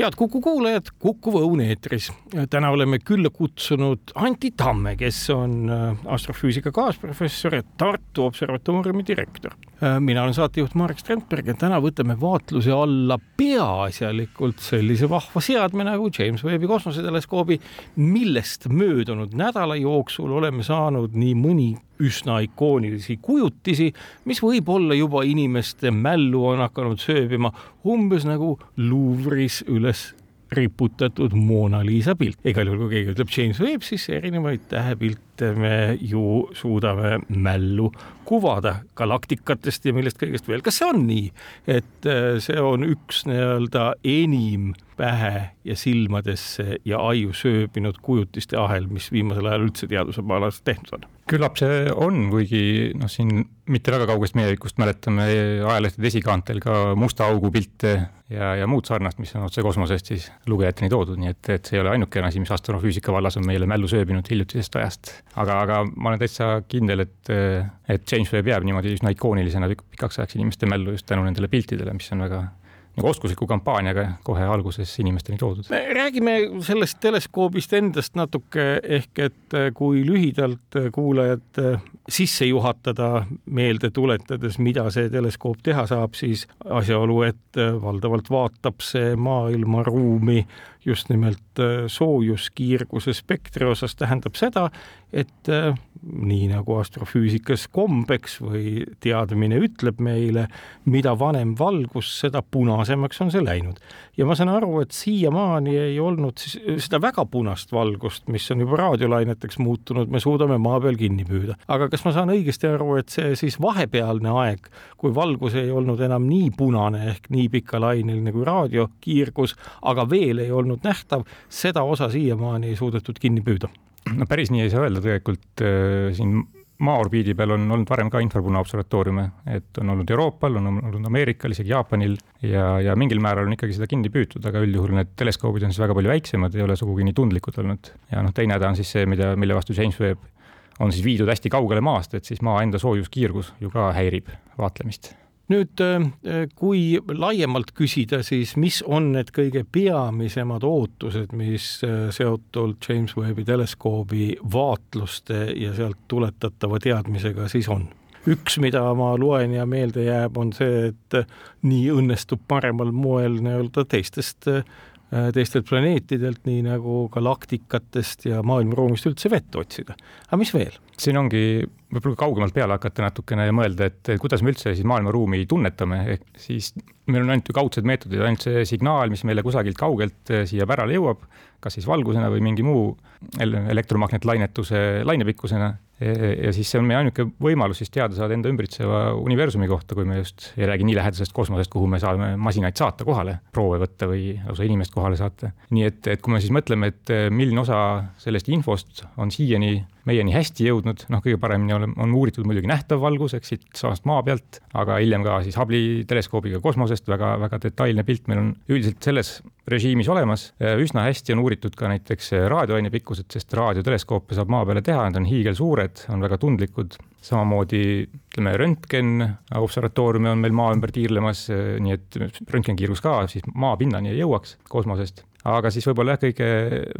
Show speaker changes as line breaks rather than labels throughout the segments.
head Kuku kuulajad, Kuku Õun eetris. täna oleme külla kutsunud Anti Tamme, kes on äh, astrofüüsika kaasprofessor ja Tartu Observatooriumi direktor. Äh, mina olen saatejuht Marek Strandberg ja täna võtame vaatluse alla peaasjalikult sellise vahva seadme nagu James Webbi kosmoseteleskoobi, millest möödunud nädala jooksul oleme saanud nii mõni üsna ikoonilisi kujutisi, mis võib-olla juba inimeste mällu on hakanud sööbima umbes nagu Louvre'is üles riputatud Mona Lisa pilt. igal juhul, kui keegi ütleb James Webb, siis erinevaid tähepilte me ju suudame mällu kuvada galaktikatest ja millest kõigest veel. kas see on nii, et äh, see on üks nii-öelda enim pähe ja silmadesse ja aju sööbinud kujutiste ahel, mis viimasel ajal üldse teaduse maalas tehtud on?
küllap see on, kuigi noh, siin mitte väga kaugest minevikust mäletame ajalehtede esikaantel ka musta augu pilte ja, ja muud sarnast, mis on otse kosmosest siis lugejateni toodud, nii et, et see ei ole ainukene asi, mis astrofüüsika vallas on meile mällu sööbinud hiljutisest ajast. aga, aga ma olen täitsa kindel, et, et James Webb jääb niimoodi üsna ikoonilisena pikaks ajaks inimeste mällu just tänu nendele piltidele, mis on väga nagu oskusliku kampaaniaga kohe alguses inimesteni toodud.
räägime sellest teleskoobist endast natuke, ehk et äh, kui lühidalt äh, kuulajad äh, sisse juhatada, meelde tuletades, mida see teleskoop teha saab, siis asjaolu, et valdavalt vaatab see maailmaruumi just nimelt soojuskiirguse spektri osas, tähendab seda, et nii nagu astrofüüsikas kombeks või teadmine ütleb meile, mida vanem valgus, seda punasemaks on see läinud. ja ma saan aru, et siiamaani ei olnud siis seda väga punast valgust, mis on juba raadiolaineteks muutunud, me suudame maa peal kinni püüda. aga kas ma saan õigesti aru, et see siis vahepealne aeg, kui valgus ei olnud enam nii punane ehk nii pikalaineline kui raadiokiirgus, aga veel ei olnud nähtav, seda osa siiamaani ei suudetud kinni püüda
no päris nii ei saa öelda, tegelikult äh, siin Maa-orbiidi peal on olnud varem ka infrapuna observatooriume, et on olnud Euroopal, on olnud Ameerikal, isegi Jaapanil ja, ja mingil määral on ikkagi seda kinni püütud, aga üldjuhul need teleskoobid on siis väga palju väiksemad, ei ole sugugi nii tundlikud olnud. ja noh, teine häda on siis see, mida, mille vastu James Webb on siis viidud hästi kaugele maast, et siis maa enda soojuskiirgus ju ka häirib vaatlemist
nüüd, äh, kui laiemalt küsida, siis mis on need kõige peamisemad ootused, mis äh, seotult James Webbi teleskoobi vaatluste ja sealt tuletatava teadmisega siis on? üks, mida ma loen ja meelde jääb, on see, et nii õnnestub paremal moel nii-öelda teistest teistelt planeetidelt, nii nagu galaktikatest ja maailmaruumist üldse vett otsida. aga mis veel?
siin ongi võib-olla kaugemalt peale hakata natukene ja mõelda, et kuidas me üldse siis maailmaruumi tunnetame, ehk siis meil on ainult ju kaudsed meetodid, ainult see signaal, mis meile kusagilt kaugelt eh, siia pärale jõuab, kas siis valgusena või mingi muu elektromagneetlainetuse lainepikkusena. ja siis see on meie ainuke võimalus siis teada saada enda ümbritseva universumi kohta, kui me just ei räägi nii lähedasest kosmosest, kuhu me saame masinaid saata kohale, proove võtta või lausa inimest kohale saata. nii et, et kui me siis mõtleme, et milline osa sellest infost on siiani meieni hästi jõudnud, noh, kõige paremini on, on uuritud muidugi nähtav valgus, eks siit samast maa pealt, aga hiljem ka siis Hubble'i teleskoobiga kosmosest väga, väga detailne pilt meil on üldiselt selles režiimis olemas. üsna hästi on uuritud ka näiteks raadioaine pikkused, sest raadioteleskoope saab maa peale teha, need on hiigelsuured, on väga tundlikud. samamoodi ütleme, röntgen observatooriumi on meil maa ümber tiirlemas, nii et röntgenkiirgus ka siis maapinnani ei jõuaks kosmosest aga siis võib-olla jah, kõige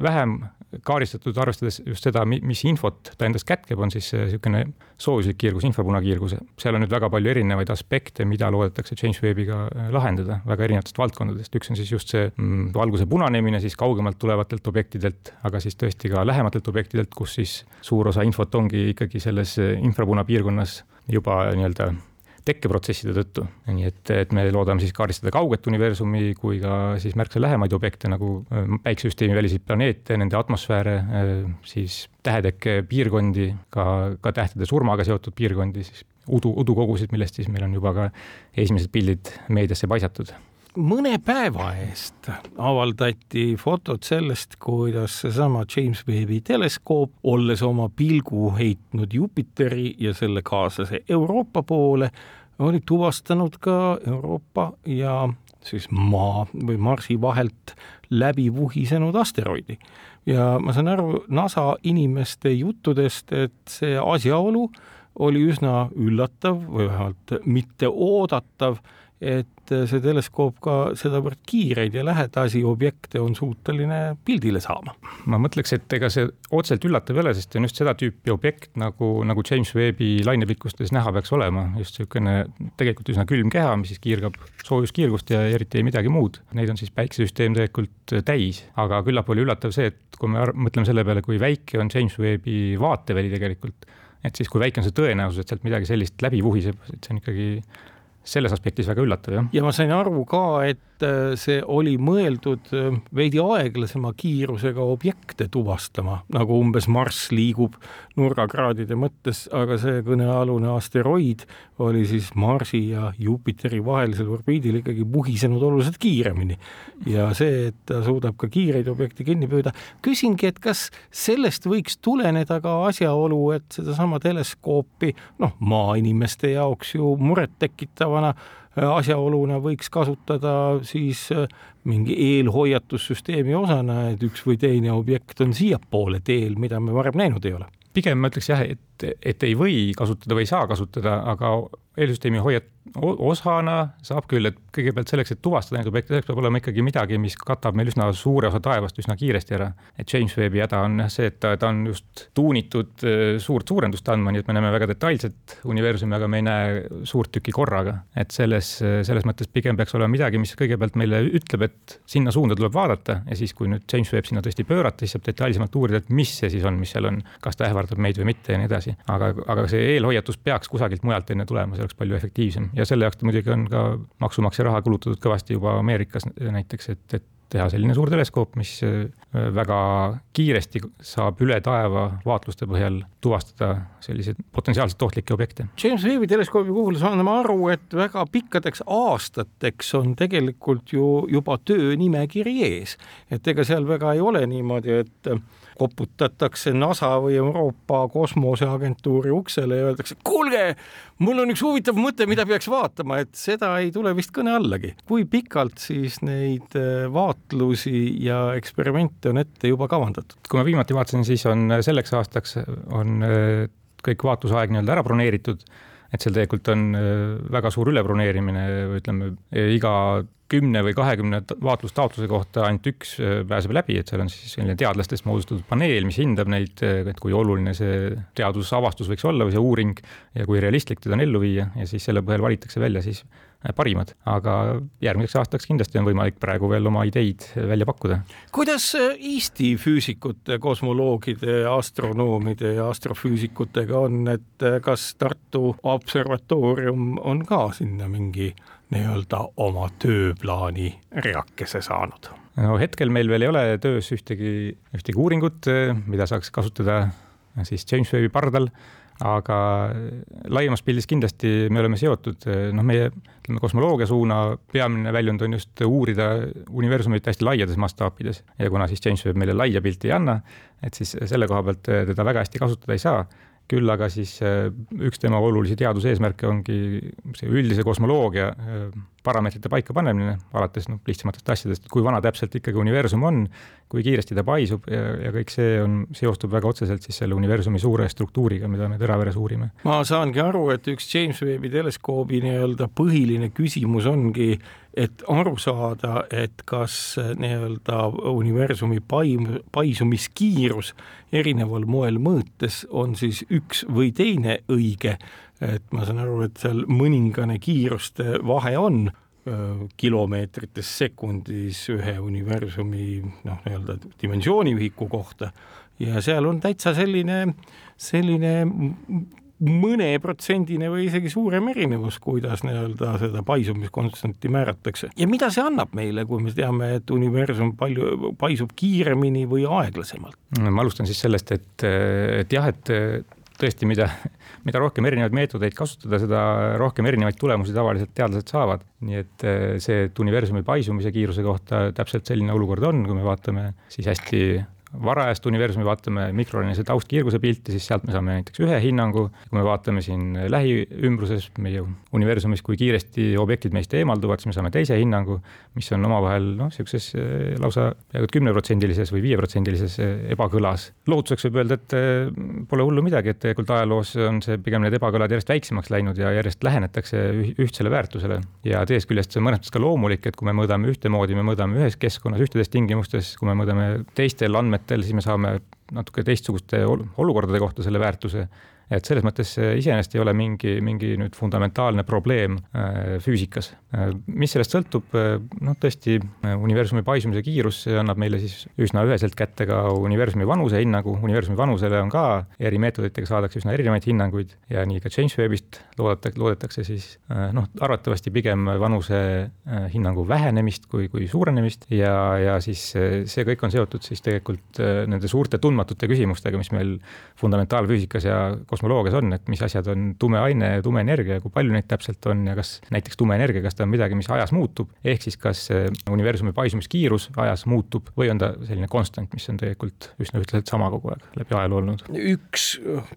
vähem kaardistatud, arvestades just seda, mis infot ta endas kätkeb, on siis niisugune soojuslik kiirgus, infrapunakiirgus. seal on nüüd väga palju erinevaid aspekte, mida loodetakse James Webbiga äh, lahendada väga erinevatest valdkondadest, üks on siis just see mm, valguse punanemine siis kaugemalt tulevatelt objektidelt, aga siis tõesti ka lähematelt objektidelt, kus siis suur osa infot ongi ikkagi selles äh, infrapuna piirkonnas juba nii-öelda tekkeprotsesside tõttu. nii et, et me loodame siis kaardistada kauget universumi kui ka siis märksa lähemaid objekte nagu äh, päiksesüsteemi väliseid planeete, nende atmosfääre, äh, siis tähetekke piirkondi, ka, ka tähtede surmaga seotud piirkondi, siis udu, udukogusid, millest siis meil on juba ka esimesed pildid meediasse paisatud
mõne päeva eest avaldati fotod sellest, kuidas seesama James Webbi teleskoop, olles oma pilgu heitnud Jupiteri ja selle kaaslase Euroopa poole, oli tuvastanud ka Euroopa ja siis Maa või Marsi vahelt läbi vuhisenud asteroidi. ja ma saan aru NASA inimeste juttudest, et see asjaolu oli üsna üllatav või vähemalt mitteoodatav et see teleskoop ka sedavõrd kiireid ja lähedasi objekte on suuteline pildile saama.
ma mõtleks, et ega see otseselt üllatav ei ole, sest see on just seda tüüpi objekt nagu, nagu James Webbi lainepikkustes näha peaks olema, just niisugune tegelikult üsna külm keha, mis siis kiirgab soojuskiirgust ja eriti ei midagi muud. Neid on siis päikesesüsteem tegelikult täis, aga küllap oli üllatav see, et kui me mõtleme selle peale, kui väike on James Webbi vaateväli tegelikult, et siis kui väike on see tõenäosus, et sealt midagi sellist läbi vuhiseb, et see on ikkagi selles aspektis väga üllatav, jah.
ja ma sain aru ka, et äh, see oli mõeldud äh, veidi aeglasema kiirusega objekte tuvastama, nagu umbes Marss liigub nurgakraadide mõttes, aga see kõnealune asteroid oli siis Marsi ja Jupiteri vahelisel orbiidil ikkagi puhisenud oluliselt kiiremini. ja see, et ta suudab ka kiireid objekte kinni püüda, küsingi, et kas sellest võiks tuleneda ka asjaolu, et sedasama teleskoopi noh, maainimeste jaoks ju murettekitav täiendavana äh, asjaoluna võiks kasutada siis äh, mingi eelhoiatussüsteemi osana, et üks või teine objekt on siiapoole teel, mida me varem näinud ei ole.
pigem ma ütleks jah, et, et ei või kasutada või ei saa kasutada, aga eelsüsteemi hoiat-, osana saab küll, et kõigepealt selleks, et tuvastada neid objekte, selleks peab olema ikkagi midagi, mis katab meil üsna suure osa taevast üsna kiiresti ära. et James Webbi häda on jah see, et ta, ta on just tuunitud äh, suurt suurendust andma, nii et me näeme väga detailset universumi, aga me ei näe suurt tükki korraga. et selles, selles mõttes pigem peaks olema midagi, mis kõigepealt meile ütleb, et sinna suunda tuleb vaadata ja siis, kui nüüd James Webb sinna tõesti pöörata, siis saab detailsemalt uurida, et mis see siis on, mis seal on, kas ta ähvardab meid või mitte ja nii edasi. Aga, aga see eelhoiatus peaks kusagilt mujalt enne tulema, see oleks palju efektiivsem. Ja selle jaoks ta muidugi on ka maksumaksja raha kulutatud kõvasti juba Ameerikas näiteks, et, et teha selline suur teleskoop, mis äh, väga kiiresti saab üle taeva vaatluste põhjal tuvastada selliseid potentsiaalselt ohtlikke objekte.
James Webbi teleskoobi puhul saan ma aru, et väga pikkadeks aastateks on tegelikult ju juba töönimekiri ees, et ega seal väga ei ole niimoodi, et koputatakse NASA või Euroopa Kosmoseagentuuri uksele ja öeldakse, kuulge, mul on üks huvitav mõte, mida peaks vaatama, et seda ei tule vist kõne allagi. kui pikalt siis neid äh, vaatlusi ja eksperimente on ette juba kavandatud?
kui ma viimati vaatasin, siis on äh, selleks aastaks on äh, kõik vaatlusaeg nii-öelda ära broneeritud et seal tegelikult on väga suur ülebroneerimine, ütleme iga kümne või kahekümne vaatlustaotluse kohta ainult üks äh, pääseb läbi, et seal on siis selline teadlastest moodustatud paneel, mis hindab neid, äh, et kui oluline see teadusavastus võiks olla või see uuring ja kui realistlik teda on ellu viia ja siis selle põhjal valitakse välja siis äh, parimad, aga järgmiseks aastaks kindlasti on võimalik praegu veel oma ideid välja pakkuda.
kuidas Eesti füüsikute, kosmoloogide, astronoomide ja astrofüüsikutega on, et kas Tartu observatoorium on ka sinna mingi nii-öelda oma tööplaani reakese saanud?
no hetkel meil veel ei ole töös ühtegi, ühtegi uuringut, mida saaks kasutada siis James Webbi pardal, aga laiemas pildis kindlasti me oleme seotud, noh, meie ütleme, kosmoloogia suuna peamine väljund on just uurida universumit hästi laiades mastaapides. Ja kuna siis James Webb meile laia pilti ei anna, et siis selle koha pealt teda väga hästi kasutada ei saa. Küll aga siis üks tema olulisi teaduse eesmärke ongi see üldise kosmoloogia parameetrite paikapanemine, alates noh, lihtsamatest asjadest, kui vana täpselt ikkagi universum on, kui kiiresti ta paisub ja, ja kõik see on, seostub väga otseselt siis selle universumi suure struktuuriga, mida me teraveres uurime.
ma saangi aru, et üks James Webbi teleskoobi nii-öelda põhiline küsimus ongi et aru saada, et kas nii-öelda universumi paim, paisumiskiirus erineval moel mõõtes on siis üks või teine õige, et ma saan aru, et seal mõningane kiiruste vahe on kilomeetrites sekundis ühe universumi noh, nii-öelda dimensiooniühiku kohta ja seal on täitsa selline, selline mõneprotsendine või isegi suurem erinevus, kuidas nii-öelda seda paisumiskonstanti määratakse. ja mida see annab meile, kui me teame, et universum palju, paisub kiiremini või aeglasemalt?
ma alustan siis sellest, et, et jah, et tõesti, mida, mida rohkem erinevaid meetodeid kasutada, seda rohkem erinevaid tulemusi tavaliselt teadlased saavad. nii et see, et universumi paisumise kiiruse kohta täpselt selline olukord on, kui me vaatame siis hästi varajast universumi vaatame mikroronilise taustkiirguse pilti, siis sealt me saame näiteks ühe hinnangu. kui me vaatame siin lähiümbruses meie universumis, kui kiiresti objektid meist eemalduvad, siis me saame teise hinnangu, mis on omavahel noh, niisuguses eh, lausa peaaegu kümneprotsendilises või viieprotsendilises eh, ebakõlas. lohutuseks võib öelda, et eh, pole hullu midagi, et tegelikult ajaloos on see pigem need ebakõlad järjest väiksemaks läinud ja järjest lähenetakse ühtsele väärtusele. ja teisest küljest see on mõnes mõttes ka loomulik, et kui me mõõdame ühtemoodi, me mõõdame ühes keskkonnas, ühtedes tingimustes, kui me mõõdame teistel andmetel, andmetel, siis me saame natuke teistsuguste olukordade kohta selle väärtuse et selles mõttes iseenesest ei ole mingi, mingi nüüd fundamentaalne probleem äh, füüsikas. Äh, mis sellest sõltub, äh, noh, tõesti universumi paisumise kiirus annab meile siis üsna üheselt kätte ka universumi vanuse hinnangu, universumi vanusele on ka eri meetoditega saadakse üsna erinevaid hinnanguid ja nii ka James Webbist loodetakse, loodetakse siis noh, arvatavasti pigem vanuse hinnangu vähenemist kui, kui suurenemist ja, ja siis see kõik on seotud siis tegelikult nende suurte tundmatute küsimustega, mis meil fundamentaalfüüsikas ja kosmoloogias on, et mis asjad on tume aine ja tume energia ja kui palju neid täpselt on ja kas näiteks tume energia, kas ta on midagi, mis ajas muutub, ehk siis kas universumi paisumiskiirus ajas muutub või on ta selline konstant, mis on tegelikult üsna ühtlaselt sama kogu aeg läbi ajaloo olnud.
üks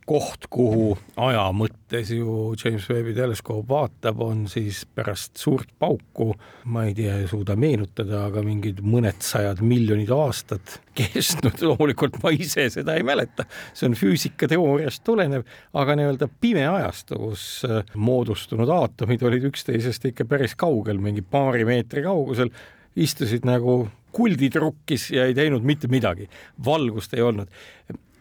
koht, kuhu aja mõttes ju James Webbi teleskoop vaatab, on siis pärast suurt pauku, ma ei tea, ei suuda meenutada, aga mingid mõned sajad miljonid aastad kestnud, loomulikult ma ise seda ei mäleta, see on füüsikateooriast tulenev, aga nii-öelda pime ajastu, kus äh, moodustunud aatomid olid üksteisest ikka päris kaugel, mingi paari meetri kaugusel, istusid nagu kulditrukkis ja ei teinud mitte midagi, valgust ei olnud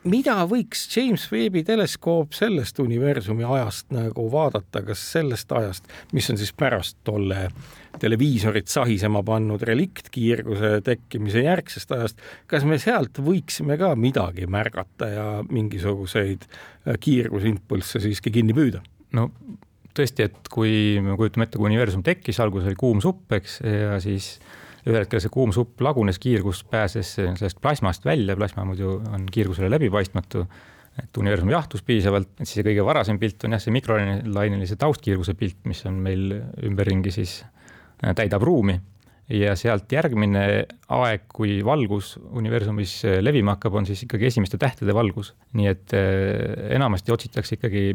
mida võiks James Webbi teleskoop sellest universumi ajast nagu vaadata, kas sellest ajast, mis on siis pärast tolle televiisorit sahisema pannud reliktkiirguse tekkimise järgsest ajast, kas me sealt võiksime ka midagi märgata ja mingisuguseid äh, kiirgusimpulsse siiski kinni püüda?
no tõesti, et kui me kujutame ette, kui universum tekkis, alguses oli kuum supp, eks, ja siis ühel hetkel see kuum supp lagunes, kiirgus pääses sellest plasmast välja, plasma muidu on kiirgusele läbipaistmatu et universum jahtus piisavalt, et siis see kõige varasem pilt on jah, see mikrolainelise taustkiirguse pilt, mis on meil ümberringi siis Äh, täidab ruumi ja sealt järgmine aeg, kui valgus universumis levima hakkab, on siis ikkagi esimeste tähtede valgus. nii et äh, enamasti otsitakse ikkagi,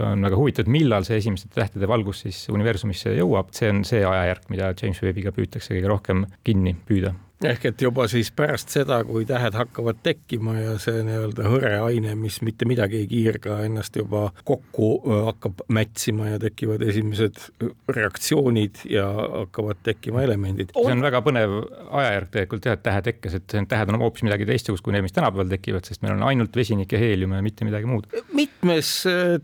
on väga huvitatud, millal see esimeste tähtede valgus siis universumisse jõuab, see on see ajajärk, mida James Webbiga püütakse kõige rohkem kinni püüda
ehk et juba siis pärast seda, kui tähed hakkavad tekkima ja see nii-öelda hõre aine, mis mitte midagi ei kiirga, ennast juba kokku hakkab mätsima ja tekivad esimesed reaktsioonid ja hakkavad tekkima elemendid.
see on väga põnev ajajärk tegelikult jah, et tähe tekkes, et tähed on hoopis midagi teistsugust kui need, mis tänapäeval tekivad, sest meil on ainult vesinik ja heelium ja mitte midagi muud.
mitmes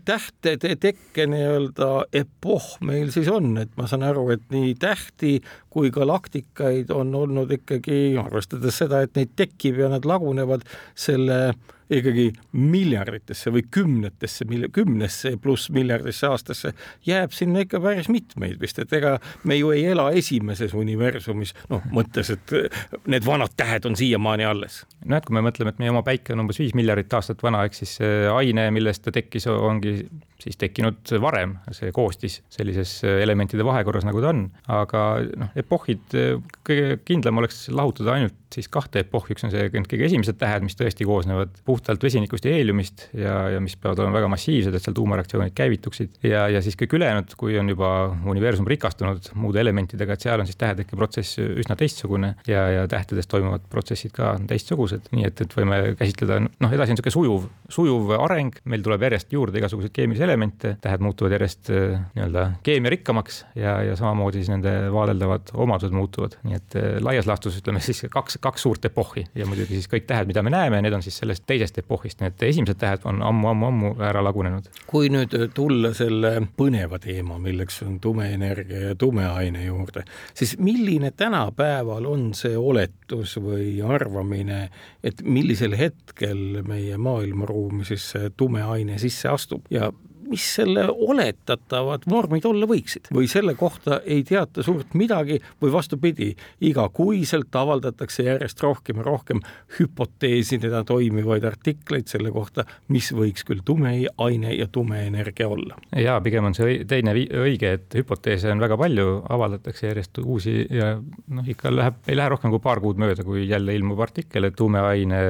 tähtede tekke nii-öelda epohh meil siis on, et ma saan aru, et nii tähti kui galaktikaid on olnud ikkagi, arvestades seda, et neid tekib ja nad lagunevad selle ikkagi miljarditesse või kümnetesse, kümnesse pluss miljardisse aastasse, jääb sinna ikka päris mitmeid vist, et ega me ju ei ela esimeses universumis, noh, mõttes, et need vanad tähed on siiamaani alles.
noh, et kui me mõtleme, et meie oma päike on umbes viis miljardit aastat vana, ehk siis aine, millest ta tekkis, ongi siis tekkinud varem, see koostis sellises elementide vahekorras, nagu ta on, aga noh, epohhid, kõige kindlam oleks lahutada ainult siis kahte epohhi, üks on see kõige esimesed tähed, mis tõesti koosnevad puhtalt vesinikust ja heeliumist ja, ja mis peavad olema väga massiivsed, et seal tuumareaktsioonid käivituksid. ja, ja siis kõik ülejäänud, kui on juba universum rikastunud muude elementidega, et seal on siis tähetekkeprotsess üsna teistsugune ja, ja tähtedest toimuvad protsessid ka teistsugused, nii et, et võime käsitleda, noh, edasi on niisugune sujuv, sujuv areng, meil tuleb järjest juurde igasuguseid keemilisi elemente, tähed muutuvad järjest äh, nii-öelda keemiarikkamaks ja, ja samamoodi siis nende vaadeldavad omadused muutuvad, nii et äh, laias laastus ütleme siis kaks kaks suurt epohhi ja muidugi siis kõik tähed, mida me näeme, need on siis sellest teisest epohhist, need esimesed tähed on ammu-ammu-ammu ära lagunenud.
kui nüüd tulla selle põneva teema, milleks on tume energia ja tume aine juurde, siis milline tänapäeval on see oletus või arvamine, et millisel hetkel meie maailmaruumi siis see tume aine sisse astub? Ja mis selle oletatavad vormid olla võiksid või selle kohta ei teata suurt midagi või vastupidi, igakuiselt avaldatakse järjest rohkem ja rohkem hüpoteesidena toimivaid artikleid selle kohta, mis võiks küll tume aine ja tume energia olla.
ja pigem on see teine õige, et hüpoteese on väga palju, avaldatakse järjest uusi ja noh, ikka läheb, ei lähe rohkem kui paar kuud mööda, kui jälle ilmub artikkel, et tumeaine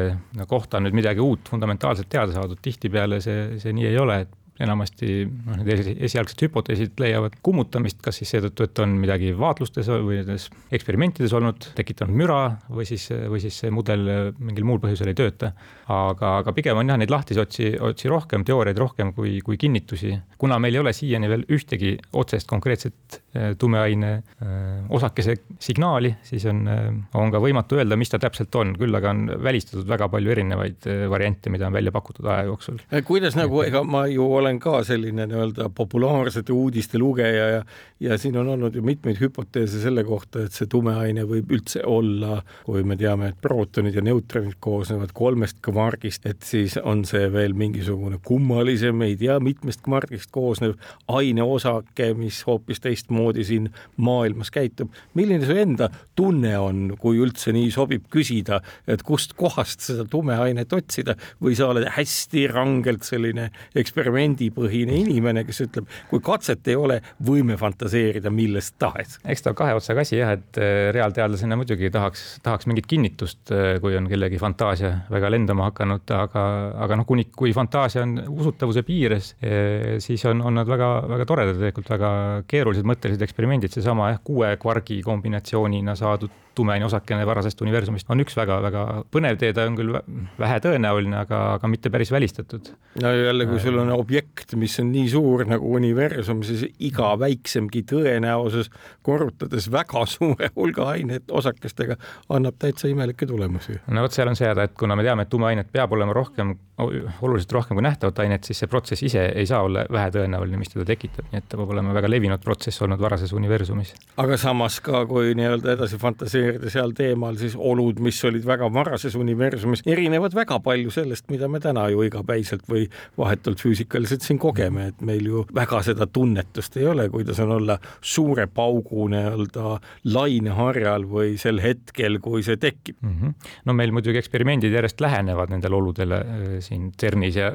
kohta on nüüd midagi uut fundamentaalselt teada saadud, tihtipeale see, see nii ei ole, et enamasti noh, need esialgsed hüpoteesid leiavad kummutamist, kas siis seetõttu, et on midagi vaatlustes või nendes eksperimentides olnud, tekitanud müra või siis, või siis see mudel mingil muul põhjusel ei tööta. aga, aga pigem on jah, neid lahtisi otsi, otsi rohkem, teooriaid rohkem kui, kui kinnitusi. kuna meil ei ole siiani veel ühtegi otsest konkreetset tumeaine eh, osakese signaali, siis on, eh, on ka võimatu öelda, mis ta täpselt on, küll aga on välistatud väga palju erinevaid variante, mida on välja pakutud aja jooksul.
kuidas nagu, ega ma ju olen olen ka selline nii-öelda populaarsete uudiste lugeja ja ja siin on olnud ju mitmeid hüpoteese selle kohta, et see tumeaine võib üldse olla, kui me teame, et prootonid ja neutronid koosnevad kolmest kvargist, et siis on see veel mingisugune kummalisem, ei tea, mitmest kvargist koosnev aineosake, mis hoopis teistmoodi siin maailmas käitub. milline su enda tunne on, kui üldse nii sobib küsida, et kust kohast seda tumeainet otsida või sa oled hästi rangelt selline eksperiment fakendipõhine inimene, kes ütleb, kui katset ei ole, võime fantaseerida millest tahes.
eks ta on kahe otsaga asi jah, et äh, reaalteadlasena muidugi tahaks, tahaks mingit kinnitust, äh, kui on kellegi fantaasia väga lendama hakanud, aga, aga noh, kuni, kui fantaasia on usutavuse piires, äh, siis on, on nad väga-väga toredad, tegelikult väga keerulised mõttelised eksperimendid, seesama jah, kuue kvargi kombinatsioonina saadud tumeaine osakene varasest universumist on üks väga-väga põnev tee, ta on küll vähe tõenäoline, aga, aga mitte päris välistatud.
no jälle, kui sul on objekt, mis on nii suur nagu universum, siis iga väiksemgi tõenäosus korrutades väga suure hulga ainet osakestega annab täitsa imelikke tulemusi.
no vot, seal on see häda, et kuna me teame, et tumeainet peab olema rohkem, oluliselt rohkem kui nähtavat ainet, siis see protsess ise ei saa olla vähetõenäoline, mis teda tekitab, nii et ta peab olema väga levinud protsess olnud varases universumis.
aga samas ka, kui nii-öelda edasi fantaseerida, seal teemal, siis olud, mis olid väga varases universumis, erinevad väga palju sellest, mida me täna ju igapäiselt või vahetult füüsikaliselt siin kogeme, et meil ju väga seda tunnetust ei ole, kuidas on olla suure paugu nii-öelda laineharjal või sel hetkel, kui see tekib
mm. -hmm. no meil muidugi eksperimendid järjest lähenevad nendele oludele äh, siin CERN-is ja,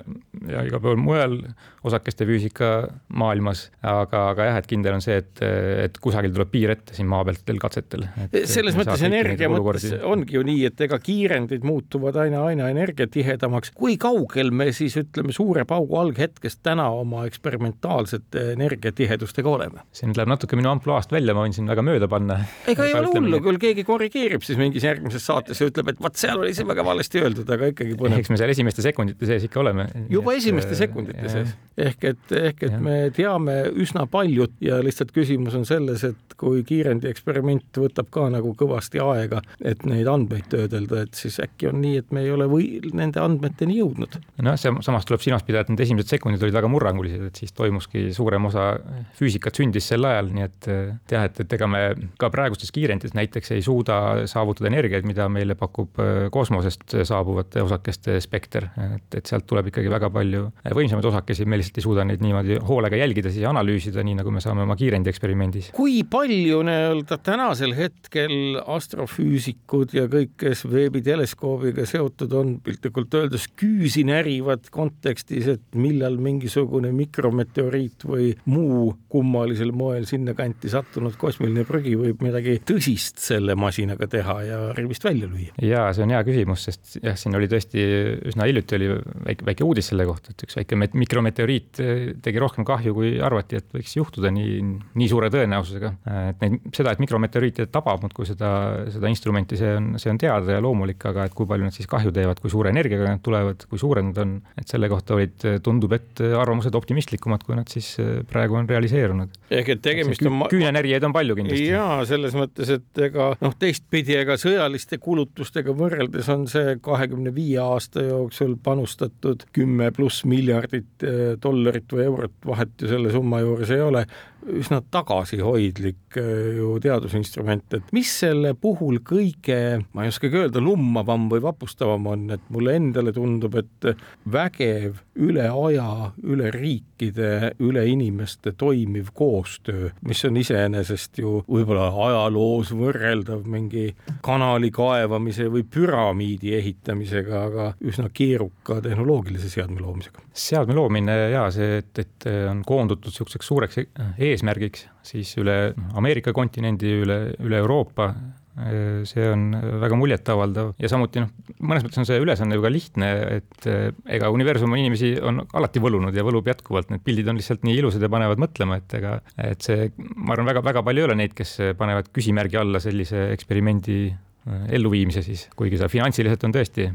ja igal pool mujal osakeste füüsika maailmas, aga, aga jah, et kindel on see, et, et kusagil tuleb piir ette siin maa pealt veel katsetel.
selles mõttes energia mõttes ongi ju nii, et ega kiirendid muutuvad aina, aina energiatihedamaks. kui kaugel me siis ütleme suure paugu alghetkest täna oma eksperimentaalsete energiatihedustega oleme?
see nüüd läheb natuke minu ampluaast välja, ma võin siin väga mööda panna.
ega ei ole hullu, küll keegi korrigeerib siis mingis järgmises saates ja ütleb, et vot seal oli see väga valesti öeldud, aga ikkagi põnev.
eks me seal esimeste sekundite sees ikka oleme.
juba et, esimeste sekundite sees. ehk et, ehk et ja. me teame üsna paljut ja lihtsalt küsimus on selles, et kui kiirendi eksperiment võtab ka nagu kõva kõvasti aega, et neid andmeid töödelda, et siis äkki on nii, et me ei ole või nende andmeteni jõudnud.
nojah, see samas tuleb silmas pidada, et need esimesed sekundid olid väga murrangulised, et siis toimuski suurem osa füüsikat sündis sel ajal, nii et jah, et, et ega me ka praegustes kiirendites näiteks ei suuda saavutada energiaid, mida meile pakub äh, kosmosest saabuvate osakeste spekter, et, et sealt tuleb ikkagi väga palju võimsamaid osakesi, me lihtsalt ei suuda neid niimoodi hoolega jälgida, siis analüüsida, nii nagu me saame oma kiirendi eksperimendis.
kui palju nii-öelda tänasel hetkel astrofüüsikud ja kõik, kes veebiteleskoobiga seotud on, piltlikult öeldes küüsi närivad kontekstis, et millal mingisugune mikrometeoriit või muu kummalisel moel sinnakanti sattunud kosmiline prügi võib midagi tõsist selle masinaga teha ja rivist välja lüüa?
ja see on hea küsimus, sest jah, siin oli tõesti üsna hiljuti oli väike, väike uudis selle kohta, et üks väike mikrometeoriit tegi rohkem kahju, kui arvati, et võiks juhtuda nii, nii suure tõenäosusega. et neid, seda, et mikrometeoriite tabab muudkui seda seda, instrumenti, see on, see on teada ja loomulik, aga et kui palju nad siis kahju teevad, kui suure energiaga nad tulevad, kui suured nad on, et selle kohta olid, tundub, et arvamused optimistlikumad, kui nad siis eh, praegu on realiseerunud.
ehk et tegemist on
küünenärijaid on palju kindlasti.
jaa, selles mõttes, et ega noh, teistpidi, ega sõjaliste kulutustega võrreldes on see kahekümne viie aasta jooksul panustatud kümme pluss miljardit eh, dollarit või eurot, vahet ju selle summa juures ei ole üsna tagasihoidlik äh, ju teadusinstrument, et mis selle puhul kõige, ma ei oskagi öelda, lummavam või vapustavam on, et mulle endale tundub, et vägev üle aja, üle riikide, üle inimeste toimiv koostöö, mis on iseenesest ju võib-olla ajaloos võrreldav mingi kanali kaevamise või püramiidi ehitamisega, aga üsna keeruka tehnoloogilise seadme loomisega.
seadme loomine ja see, et, et on koondutud niisuguseks suureks eesmärgiks siis üle Ameerika kontinendi, üle, üle Euroopa see on väga muljetavaldav. Ja samuti noh, mõnes mõttes on see ülesanne ju ka lihtne, et ega universum inimesi on alati võlunud ja võlub jätkuvalt, need pildid on lihtsalt nii ilusad ja panevad mõtlema, et ega, et see, ma arvan, väga-väga palju ei ole neid, kes panevad küsimärgi alla sellise eksperimendi Äh, elluviimise siis, kuigi see finantsiliselt on tõesti,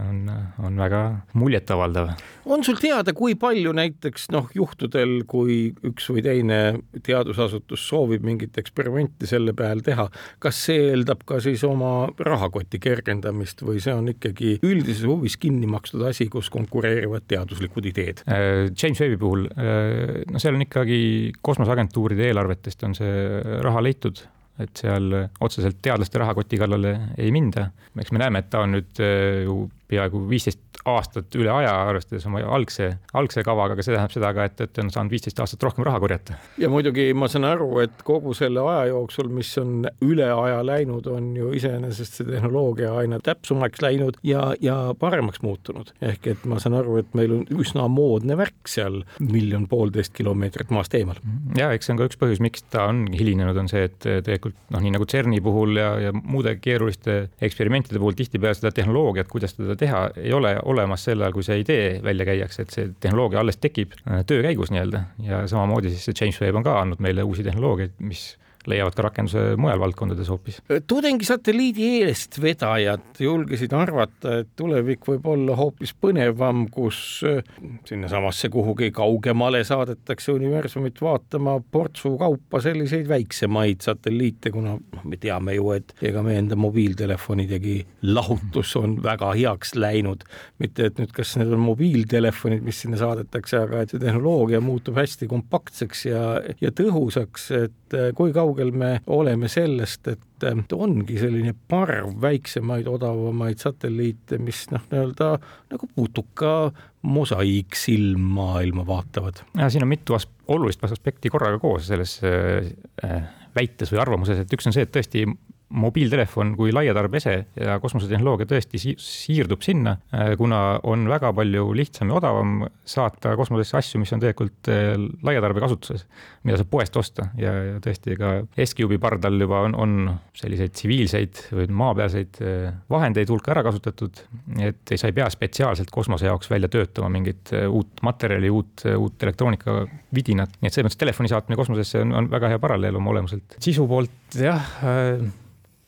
on, on väga muljetavaldav.
On sul teada, kui palju näiteks noh, juhtudel, kui üks või teine teadusasutus soovib mingit eksperimenti selle peal teha, kas see eeldab ka siis oma rahakoti kergendamist või see on ikkagi üldises huvis kinni makstud asi, kus konkureerivad teaduslikud ideed?
Äh, James Webbi puhul, äh, no seal on ikkagi kosmoseagentuuride eelarvetest on see raha leitud et seal otseselt teadlaste rahakoti kallale ei minda. eks me näeme, et ta on nüüd äh, ju peaaegu viisteist aastat üle aja, arvestades oma algse, algse kavaga, aga see tähendab seda ka, et, et on saanud viisteist aastat rohkem raha korjata.
ja muidugi ma saan aru, et kogu selle aja jooksul, mis on üle aja läinud, on ju iseenesest see tehnoloogia aina täpsemaks läinud ja, ja paremaks muutunud. ehk et ma saan aru, et meil on üsna moodne värk seal miljon-poolteist kilomeetrit maast eemal.
ja eks see on ka üks põhjus, miks ta on hilinenud, on see, et tegelikult noh, nii nagu CERN-i puhul ja, ja muude keeruliste eksperimentide puhul tihtipeale seda tehnoloogiat, kuidas teda teha, ei ole olemas sel ajal, kui see idee välja käiakse, et see tehnoloogia alles tekib äh, töö käigus nii-öelda. Ja samamoodi siis see Webb on ka andnud meile uusi tehnoloogiaid, mis leiavad ka rakenduse mujal valdkondades hoopis.
tudengisatelliidi eestvedajad julgesid arvata, et tulevik võib olla hoopis põnevam, kus äh, sinnasamasse kuhugi kaugemale saadetakse universumit vaatama portsu kaupa selliseid väiksemaid satelliite, kuna me teame ju, et ega meie enda mobiiltelefonidegi lahutus on väga heaks läinud. mitte et nüüd, kas need on mobiiltelefonid, mis sinna saadetakse, aga et see tehnoloogia muutub hästi kompaktseks ja, ja tõhusaks, et äh, kui kaugel me oleme sellest, et ongi selline parv väiksemaid, odavamaid satelliite, mis noh, nii-öelda nagu putuka mosaiiksilm maailma vaatavad.
siin on mitu as olulist aspekti korraga koos selles äh, väites või arvamuses, et üks on see, et tõesti mobiiltelefon kui laiatarbese ja kosmosetehnoloogia tõesti siirdub sinna, äh, kuna on väga palju lihtsam ja odavam saata kosmosesse asju, mis on tegelikult äh, laiatarbe kasutuses, mida saab poest osta ja, ja tõesti ka SQB pardal juba on, on selliseid tsiviilseid või maapealseid äh, vahendeid hulka ära kasutatud, et sa ei pea spetsiaalselt kosmose jaoks välja töötama mingit uut materjali, uut, uut elektroonika vidinat, nii et selles mõttes telefoni saatmine kosmosesse on, on väga hea paralleel oma olemuselt. sisu poolt jah äh,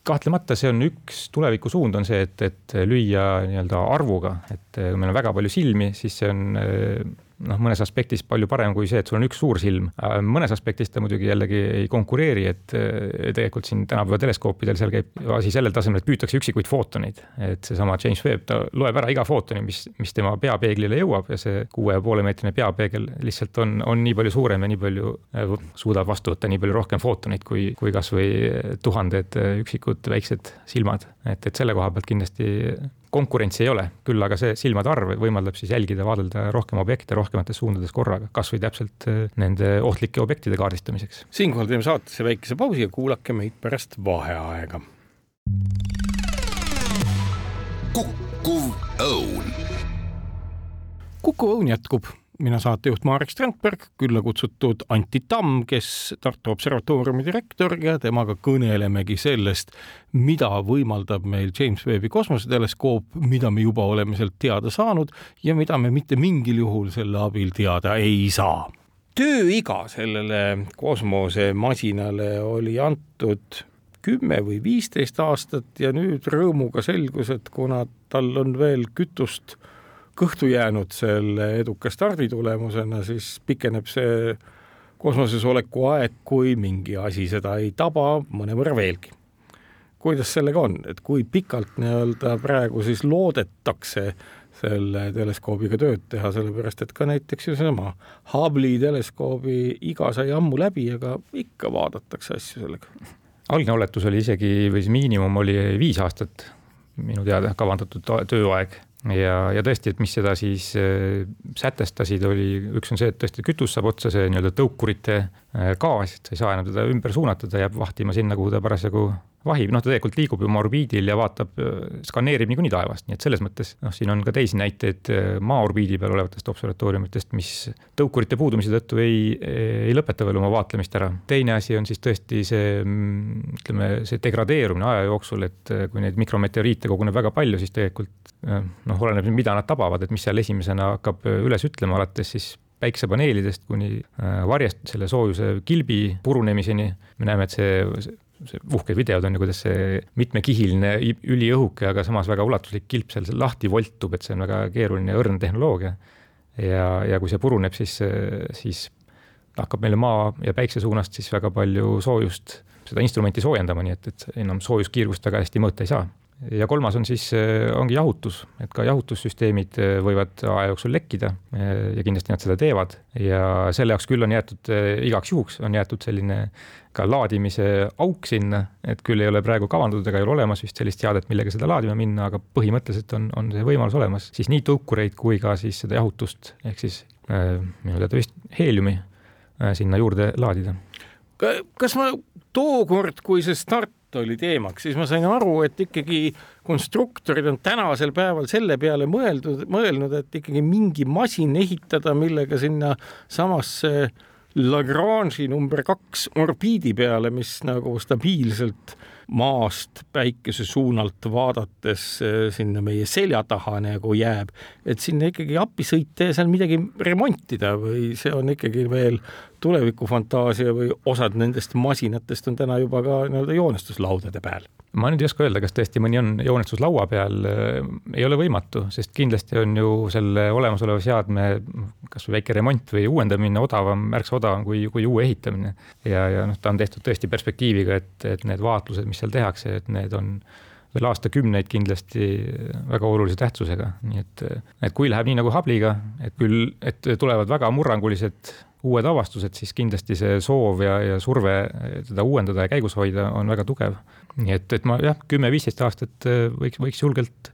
kahtlemata see on üks tulevikusuund, on see, et, et lüüa nii-öelda arvuga, et kui meil on väga palju silmi, siis see on noh, mõnes aspektis palju parem kui see, et sul on üks suur silm. mõnes aspektis ta muidugi jällegi ei konkureeri, et tegelikult siin tänapäeva teleskoopidel seal käib asi sellel tasemel, et püütakse üksikuid footoneid. et seesama James Webb, ta loeb ära iga footoni, mis, mis tema peapeeglile jõuab ja see kuue ja poole meetrine peapeegel lihtsalt on, on nii palju suurem ja nii palju äh, suudab vastu võtta nii palju rohkem footoneid kui, kui kasvõi tuhanded üksikud väiksed silmad. et, et selle koha pealt kindlasti konkurentsi ei ole, küll aga see silmade arv võimaldab siis jälgida, vaadelda rohkem objekte rohkemates suundades korraga, kasvõi täpselt äh, nende ohtlike objektide kaardistamiseks.
siinkohal teeme saatesse väikese pausi ja kuulake meid pärast vaheaega.
kukkuv õun.
kukkuv õun jätkub mina saatejuht Marek Strandberg, külla kutsutud Anti Tamm, kes Tartu Observatooriumi direktor ja temaga kõnelemegi sellest, mida võimaldab meil James Webbi kosmoseteleskoop, mida me juba oleme sealt teada saanud ja mida me mitte mingil juhul selle abil teada ei saa. tööiga sellele kosmosemasinale oli antud kümme või viisteist aastat ja nüüd rõõmuga selgus, et kuna tal on veel kütust kõhtu jäänud selle eduka stardi tulemusena, siis pikeneb see kosmoses oleku aeg, kui mingi asi seda ei taba, mõnevõrra veelgi. kuidas sellega on, et kui pikalt nii-öelda praegu siis loodetakse selle teleskoobiga tööd teha, sellepärast et ka näiteks ju seesama Hubble'i teleskoobi iga sai ammu läbi, aga ikka vaadatakse asju sellega.
algne oletus oli isegi, või see miinimum oli viis aastat minu teada kavandatud tööaeg ja, ja tõesti, et mis seda siis äh, sätestasid, oli, üks on see, et tõesti kütus saab otsa, see nii-öelda tõukurite äh, gaas, et sa ei saa enam teda ümber suunata, ta jääb vahtima sinna, kuhu ta parasjagu vahib, noh, ta tegelikult liigub ju oma orbiidil ja vaatab, skaneerib niikuinii taevast, nii et selles mõttes noh, siin on ka teisi näiteid maa orbiidi peal olevatest observatooriumitest, mis tõukurite puudumise tõttu ei, ei lõpeta veel oma vaatlemist ära. teine asi on siis tõesti see, mm, ütleme, see degradeerumine aja jooksul, et kui neid mikrometeoriite koguneb väga palju, siis tegelikult noh, oleneb, mida nad tabavad, et mis seal esimesena hakkab üles ütlema, alates siis päiksepaneelidest kuni varjest selle soojuse kilbi purunemiseni. me näeme, et see uhked videod on ju, kuidas see mitmekihiline üliõhuke, aga samas väga ulatuslik kilp seal lahti voltub, et see on väga keeruline ja õrn tehnoloogia. ja, ja kui see puruneb, siis, siis hakkab meile maa ja päikse suunast siis väga palju soojust, seda instrumenti soojendama, nii et, et enam soojuskiirgust väga hästi mõõta ei saa ja kolmas on siis, ongi jahutus, et ka jahutussüsteemid võivad aja jooksul lekkida ja kindlasti nad seda teevad ja selle jaoks küll on jäetud igaks juhuks on jäetud selline ka laadimise auk sinna, et küll ei ole praegu kavandatud ega ei ole olemas vist sellist seadet, millega seda laadima minna, aga põhimõtteliselt on, on see võimalus olemas, siis nii tõukureid kui ka siis seda jahutust ehk siis äh, minu teada vist heeliumi äh, sinna juurde laadida.
kas ma tookord, kui see start oli teemaks, siis ma sain aru, et ikkagi konstruktorid on tänasel päeval selle peale mõeldud, mõelnud, et ikkagi mingi masin ehitada, millega sinna samasse Lagrange'i number kaks orbiidi peale, mis nagu stabiilselt maast päikese suunalt vaadates eh, sinna meie selja taha nagu jääb, et sinna ikkagi appi sõita ja seal midagi remontida või see on ikkagi veel tulevikufantaasia või osad nendest masinatest on täna juba ka nii-öelda joonestuslaudade peal?
ma nüüd ei oska öelda, kas tõesti mõni on joonestuslaua peal, ei ole võimatu, sest kindlasti on ju selle olemasoleva seadme kasvõi väike remont või uuendamine odavam, märksa odavam kui, kui uue ehitamine. ja, ja noh, ta on tehtud tõesti perspektiiviga, et, et need vaatlused, mis seal tehakse, et need on veel aastakümneid kindlasti väga olulise tähtsusega, nii et, et kui läheb nii nagu Hubble'iga, et küll, et tulevad väga murrangulised uued avastused, siis kindlasti see soov ja, ja surve teda uuendada ja käigus hoida on väga tugev. nii et, et ma jah, kümme-viisteist aastat äh, võiks, võiks julgelt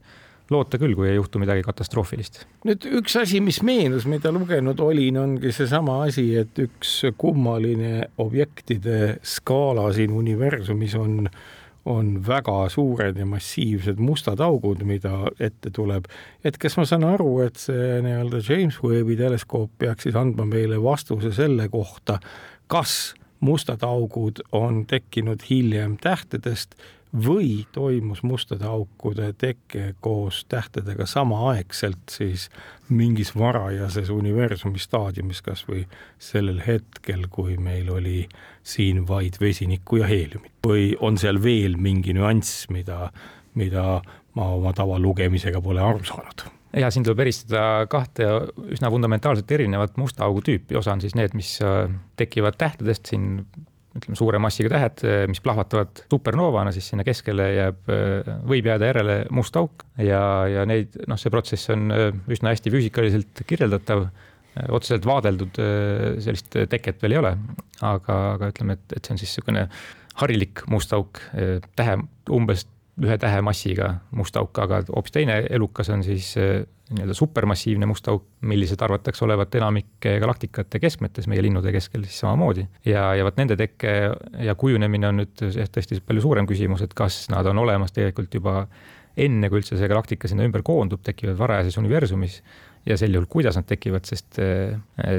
loota küll, kui ei juhtu midagi katastroofilist.
nüüd üks asi, mis meenus, mida lugenud olin, ongi seesama asi, et üks kummaline objektide skaala siin universumis on äh, on väga suured ja massiivsed mustad augud, mida ette tuleb. et kas ma saan aru, et see nii-öelda James Webbi teleskoop peaks siis andma meile vastuse selle kohta, kas mustad augud on tekkinud hiljem tähtedest või toimus mustade aukude teke koos tähtedega samaaegselt siis mingis varajases universumi staadiumis, kas või sellel hetkel, kui meil oli siin vaid vesinikku ja heeliumit? Või on seal veel mingi nüanss, mida, mida ma oma tavalugemisega pole aru saanud?
Ja siin tuleb eristada kahte üsna fundamentaalselt erinevat musta augu tüüpi, osa on siis need, mis äh, tekivad tähtedest siin ütleme, suure massiga tähed, mis plahvatavad supernoovana, siis sinna keskele jääb, võib jääda järele must auk ja, ja neid, noh, see protsess on üsna hästi füüsikaliselt kirjeldatav. otseselt vaadeldud sellist teket veel ei ole, aga, aga ütleme, et, et see on siis niisugune harilik must auk, tähe umbes ühe tähe massiga must auk, aga hoopis teine elukas on siis nii-öelda supermassiivne must auk, millised arvatakse olevat enamike galaktikate keskmetes meie linnude keskel siis samamoodi. ja, ja vot nende tekke ja kujunemine on nüüd tõesti palju suurem küsimus, et kas nad on olemas tegelikult juba enne, kui üldse see galaktika sinna ümber koondub, tekivad varajases universumis ja sel juhul, kuidas nad tekivad, sest äh,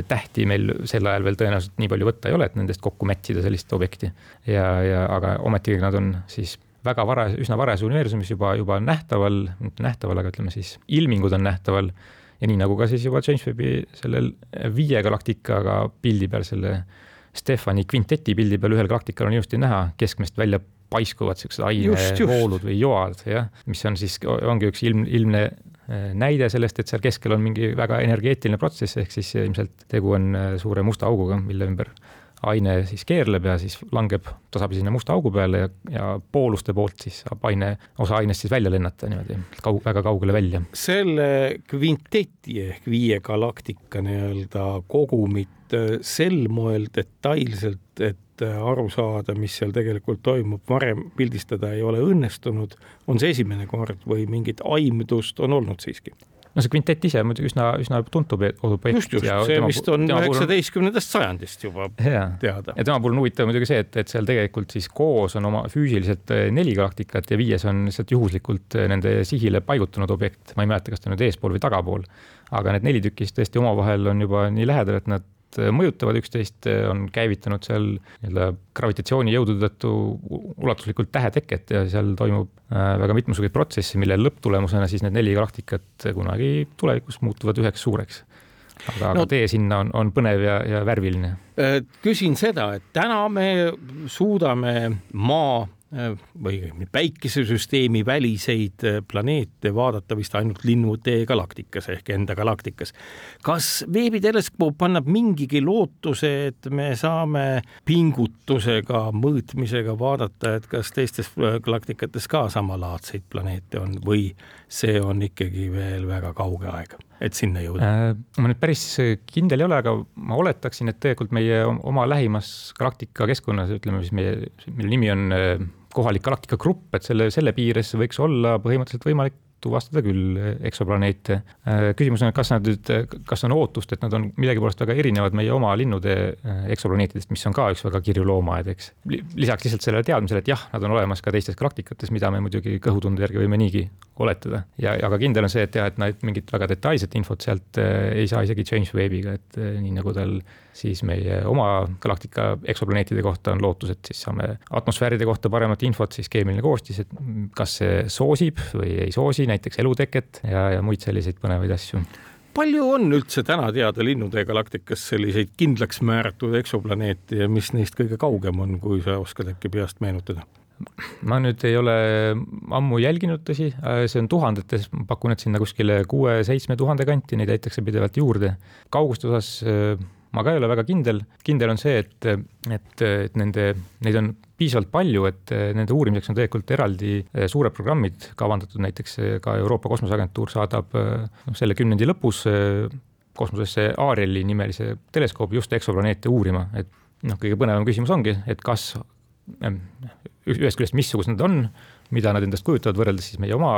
tähti meil sel ajal veel tõenäoliselt nii palju võtta ei ole, et nendest kokku mätsida sellist objekti. ja, ja aga ometigi nad on siis väga varas, üsna varajas universumis juba, juba nähtaval, mitte nähtaval, aga ütleme siis ilmingud on nähtaval. ja nii nagu ka siis juba James Webbi sellel viie galaktikaga pildi peal, selle Stefani kvinteti pildi peal ühel galaktikal on ilusti näha keskmest välja paiskuvad siuksed ainevoolud või joad, jah, mis on siis, ongi üks ilm, ilmne äh, näide sellest, et seal keskel on mingi väga energeetiline protsess, ehk siis ilmselt tegu on äh, suure musta auguga, mille ümber aine siis keerleb ja siis langeb tasapisi sinna musta augu peale ja, ja pooluste poolt siis saab aine, osa ainest siis välja lennata niimoodi kaug, väga kaugele välja.
selle kvinteti ehk viie galaktika nii-öelda kogumit äh, sel moel detailselt, et äh, aru saada, mis seal tegelikult toimub, varem pildistada ei ole õnnestunud, on see esimene kord või mingit aimdust on olnud siiski?
No see kvintett ise muidugi üsna, üsna tuntud objekt.
just, just, see vist on üheksateistkümnendast sajandist juba
ja. teada. ja tema puhul on huvitav muidugi see, et, et seal tegelikult siis koos on oma füüsiliselt eh, neli galaktikat ja viies on lihtsalt juhuslikult eh, nende sihile paigutunud objekt, ma ei mäleta, kas ta nüüd eespool või tagapool. aga need neli tükki siis tõesti omavahel on juba nii lähedal, et nad Äh, mõjutavad üksteist, äh, on käivitanud seal nii-öelda gravitatsioonijõudude tõttu ulatuslikult täheteket ja seal toimub äh, väga mitmesuguseid protsesse, mille lõpptulemusena siis need neli galaktikat kunagi tulevikus muutuvad üheks suureks aga no,, aga tee sinna on, on põnev ja, ja värviline.
küsin seda, et täna me suudame Maa või päikesesüsteemi väliseid äh, planeete vaadata vist ainult linnutee galaktikas ehk enda galaktikas. kas veebiteleskoop annab mingigi lootuse, et me saame pingutusega, mõõtmisega vaadata, et kas teistes äh, galaktikates ka samalaadseid planeete on või see on ikkagi veel väga kauge aeg, et sinna jõuda äh,?
ma nüüd päris kindel ei ole, aga ma oletaksin, et tegelikult meie oma lähimas galaktika keskkonnas, ütleme siis meie, mille nimi on äh, kohalik galaktika grupp, et selle, selle piires võiks olla põhimõtteliselt võimalik tuvastada küll eksoplaneete. Äh, küsimus on, kas nad nüüd, kas on ootust, et nad on millegipärast väga erinevad meie oma linnude eksoplaneetidest, mis on ka üks väga kirju loomaaed, eks. lisaks lihtsalt sellele teadmisele, et jah, nad on olemas ka teistes galaktikates, mida me muidugi kõhutunde järgi võime niigi oletada. ja, aga kindel on see, et jah, et nad mingit väga detailset infot sealt ei saa isegi Webbiga, et nii nagu tal siis meie oma galaktika eksoplaneetide kohta on lootus, et siis saame atmosfääride kohta paremat infot, siis keemiline koostis, et kas see soosib või ei soosi näiteks eluteket ja, ja muid selliseid põnevaid asju
palju on üldse täna teada linnutee galaktikas selliseid kindlaks määratud eksoplaneete ja mis neist kõige kaugem on, kui sa oskad äkki peast meenutada?
ma nüüd ei ole ammu jälginud, tõsi, see on tuhandetes, ma pakun, et sinna kuskile kuue-seitsme tuhande kanti, neid leitakse pidevalt juurde. kauguste osas ma ka ei ole väga kindel, kindel on see, et, et, et nende, neid on piisavalt palju, et nende uurimiseks on tegelikult eraldi eh, suured programmid kavandatud, näiteks eh, ka Euroopa Kosmoseagentuur saadab noh, selle kümnendi lõpus kosmosesse Arieli nimelise teleskoobi just eksoplaneete uurima, et noh, kõige põnevam küsimus ongi, et kas ühest küljest, missugused nad on, mida nad endast kujutavad, võrreldes siis meie oma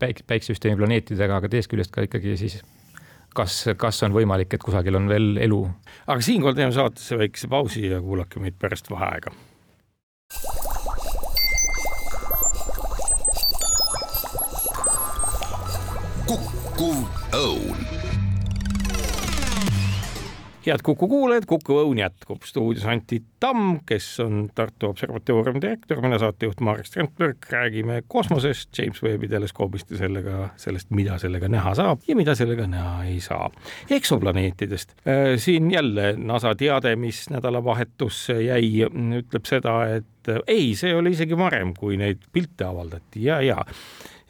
päik-, päiksesüsteemi planeetidega, aga teisest küljest ka ikkagi siis kas, kas on võimalik, et kusagil on veel elu.
aga siinkohal teeme saatesse väikese pausi ja kuulake meid pärast vaheaega. Head Kuku kuulajad, Kuku Õun jätkub. Stuudios Anti Tamm, kes on Tartu Observatooriumi direktor, mina saatejuht Marek Strandberg, räägime kosmosest, James Webbi teleskoobist ja sellega, sellest, mida sellega näha saab ja mida sellega näha ei saa. eksoplaneetidest, äh, siin jälle NASA teade, mis nädalavahetusse jäi, ütleb seda, et ei, see oli isegi varem, kui neid pilte avaldati. Ja, ja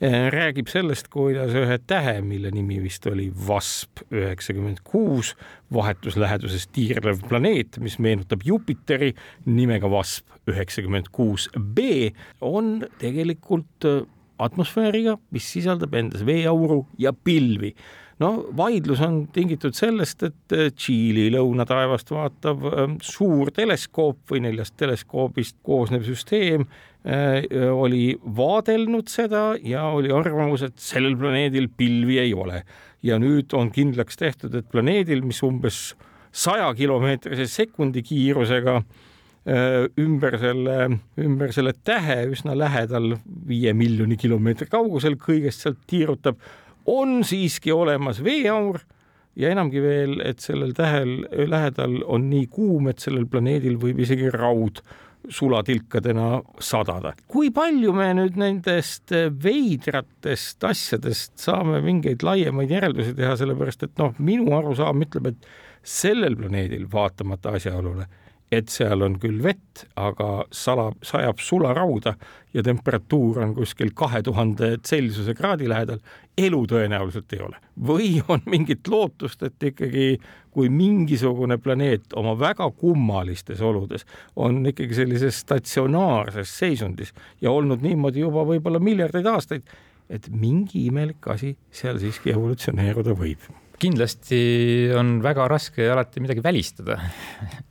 räägib sellest, kuidas ühe tähe, mille nimi vist oli Vasp üheksakümmend kuus, vahetusläheduses tiirlev planeet, mis meenutab Jupiteri nimega Vasp üheksakümmend kuus B, on tegelikult eh, atmosfääriga, mis sisaldab endas veeauru ja pilvi no vaidlus on tingitud sellest, et eh, Tšiili lõunataevast vaatav suur teleskoop või neljast teleskoobist koosnev süsteem Äh, oli vaadelnud seda ja oli arvamus, et sellel planeedil pilvi ei ole. ja nüüd on kindlaks tehtud, et planeedil, mis umbes saja kilomeetrise sekundi kiirusega ümber selle, ümber selle tähe üsna lähedal, viie miljoni kilomeetri kaugusel kõigest sealt tiirutab, on siiski olemas veeaur ja enamgi veel, et sellel tähel lähedal on nii kuum, et sellel planeedil võib isegi raud sulatilkadena sadada. kui palju me nüüd nendest veidratest asjadest saame mingeid laiemaid järeldusi teha, sellepärast et noh, minu arusaam ütleb, et sellel planeedil vaatamata asjaolule et seal on küll vett, aga salab, sajab sularauda ja temperatuur on kuskil kahe tuhande Celsiuse kraadi lähedal, elu tõenäoliselt ei ole. või on mingit lootust, et ikkagi kui mingisugune planeet oma väga kummalistes oludes on ikkagi sellises statsionaarses seisundis ja olnud niimoodi juba võib-olla miljardeid aastaid, et mingi imelik asi seal siiski evolutsioneeruda võib
kindlasti on väga raske alati midagi välistada.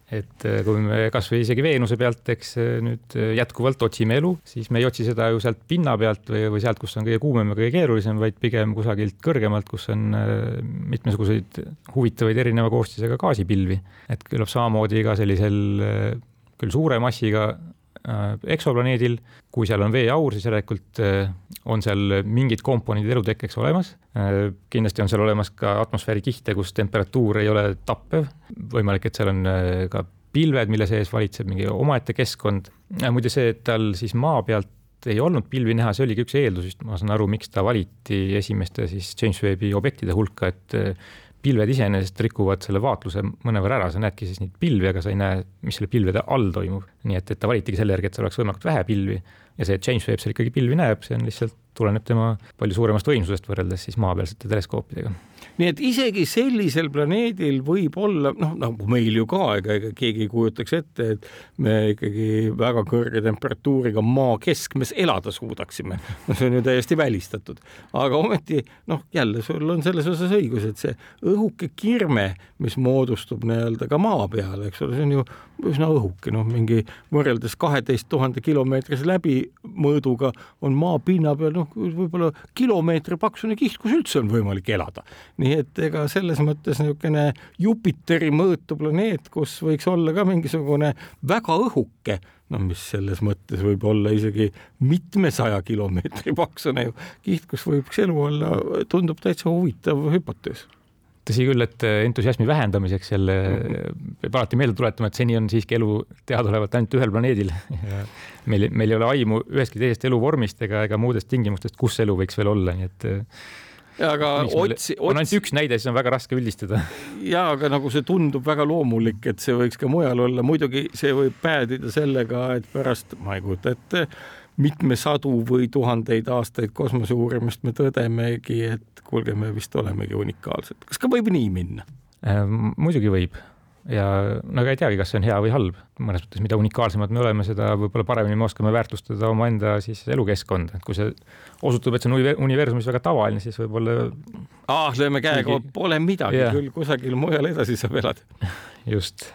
et äh, kui me kasvõi isegi Veenuse pealt, eks äh, nüüd äh, jätkuvalt otsime elu, siis me ei otsi seda ju sealt pinna pealt või, või sealt, kus on kõige kuumem ja kõige keerulisem, vaid pigem kusagilt kõrgemalt, kus on mitmesuguseid huvitavaid erineva koostisega gaasipilvi. et küllap samamoodi ka sellisel küll suure massiga eksoplaneedil, kui seal on veeaur, siis järelikult äh, on seal mingid komponendid elutekkeks olemas. Äh, kindlasti on seal olemas ka atmosfääri kihte, kus temperatuur ei ole tappev, võimalik, et seal on ka pilved, mille sees valitseb mingi omaette keskkond. muide see, et tal siis maa pealt ei olnud pilvi näha, see oligi üks eeldus, ma saan aru, miks ta valiti esimeste siis James Webbi objektide hulka, et pilved iseenesest rikuvad selle vaatluse mõnevõrra ära, sa näedki siis neid pilvi, aga sa ei näe, mis selle pilvede all toimub. nii et, et ta valitigi selle järgi, et seal oleks võimalikult vähe pilvi ja see, James Webb seal ikkagi pilvi näeb, see on lihtsalt, tuleneb tema palju suuremast võimsusest võrreldes siis maapealsete teleskoopidega
nii et isegi sellisel planeedil võib olla, noh, nagu meil ju ka, ega, ega keegi ei kujutaks ette, et me ikkagi väga kõrge temperatuuriga maa keskmes elada suudaksime. no see on ju täiesti välistatud. aga ometi noh, jälle sul on selles osas õigus, et see õhuke kirme, mis moodustub nii-öelda ka maa peal, eks ole, see on ju üsna õhuke, noh, mingi võrreldes kaheteist tuhande kilomeetrise läbimõõduga on maa pinna peal noh, võib-olla kilomeetri paksune kiht, kus üldse on võimalik elada. nii et ega selles mõttes niisugune Jupiteri mõõtu planeet, kus võiks olla ka mingisugune väga õhuke, no mis selles mõttes võib olla isegi mitmesaja kilomeetri paksune kiht, kus võiks elu olla, tundub täitsa huvitav hüpotees
tõsi küll, et äh, entusiasmi vähendamiseks jälle mhm. peab alati meelde tuletama, et seni on siiski elu teadaolevalt ainult ühel planeedil. meil, meil ei ole aimu ühestki teisest eluvormist ega, ega muudest tingimustest, kus elu võiks veel olla, nii et äh,
ja aga otsi, otsi.
on ainult üks näide, siis on väga raske üldistada.
ja aga nagu see tundub väga loomulik, et see võiks ka mujal olla, muidugi see võib päädida sellega, et pärast, ma ei kujuta ette, mitme sadu või tuhandeid aastaid kosmose uurimist me tõdemegi, et kuulge, me vist olemegi unikaalsed. kas ka võib nii minna
äh,? muidugi võib ja no aga ei teagi, kas see on hea või halb, mõnes mõttes, mida unikaalsemad me oleme, seda võib-olla paremini me oskame väärtustada omaenda siis elukeskkonda, et kui see osutub, et see on universumis väga tavaline, siis võib-olla.
ah, lööme käega, pole midagi yeah., küll kusagil mujal edasi saab elada.
just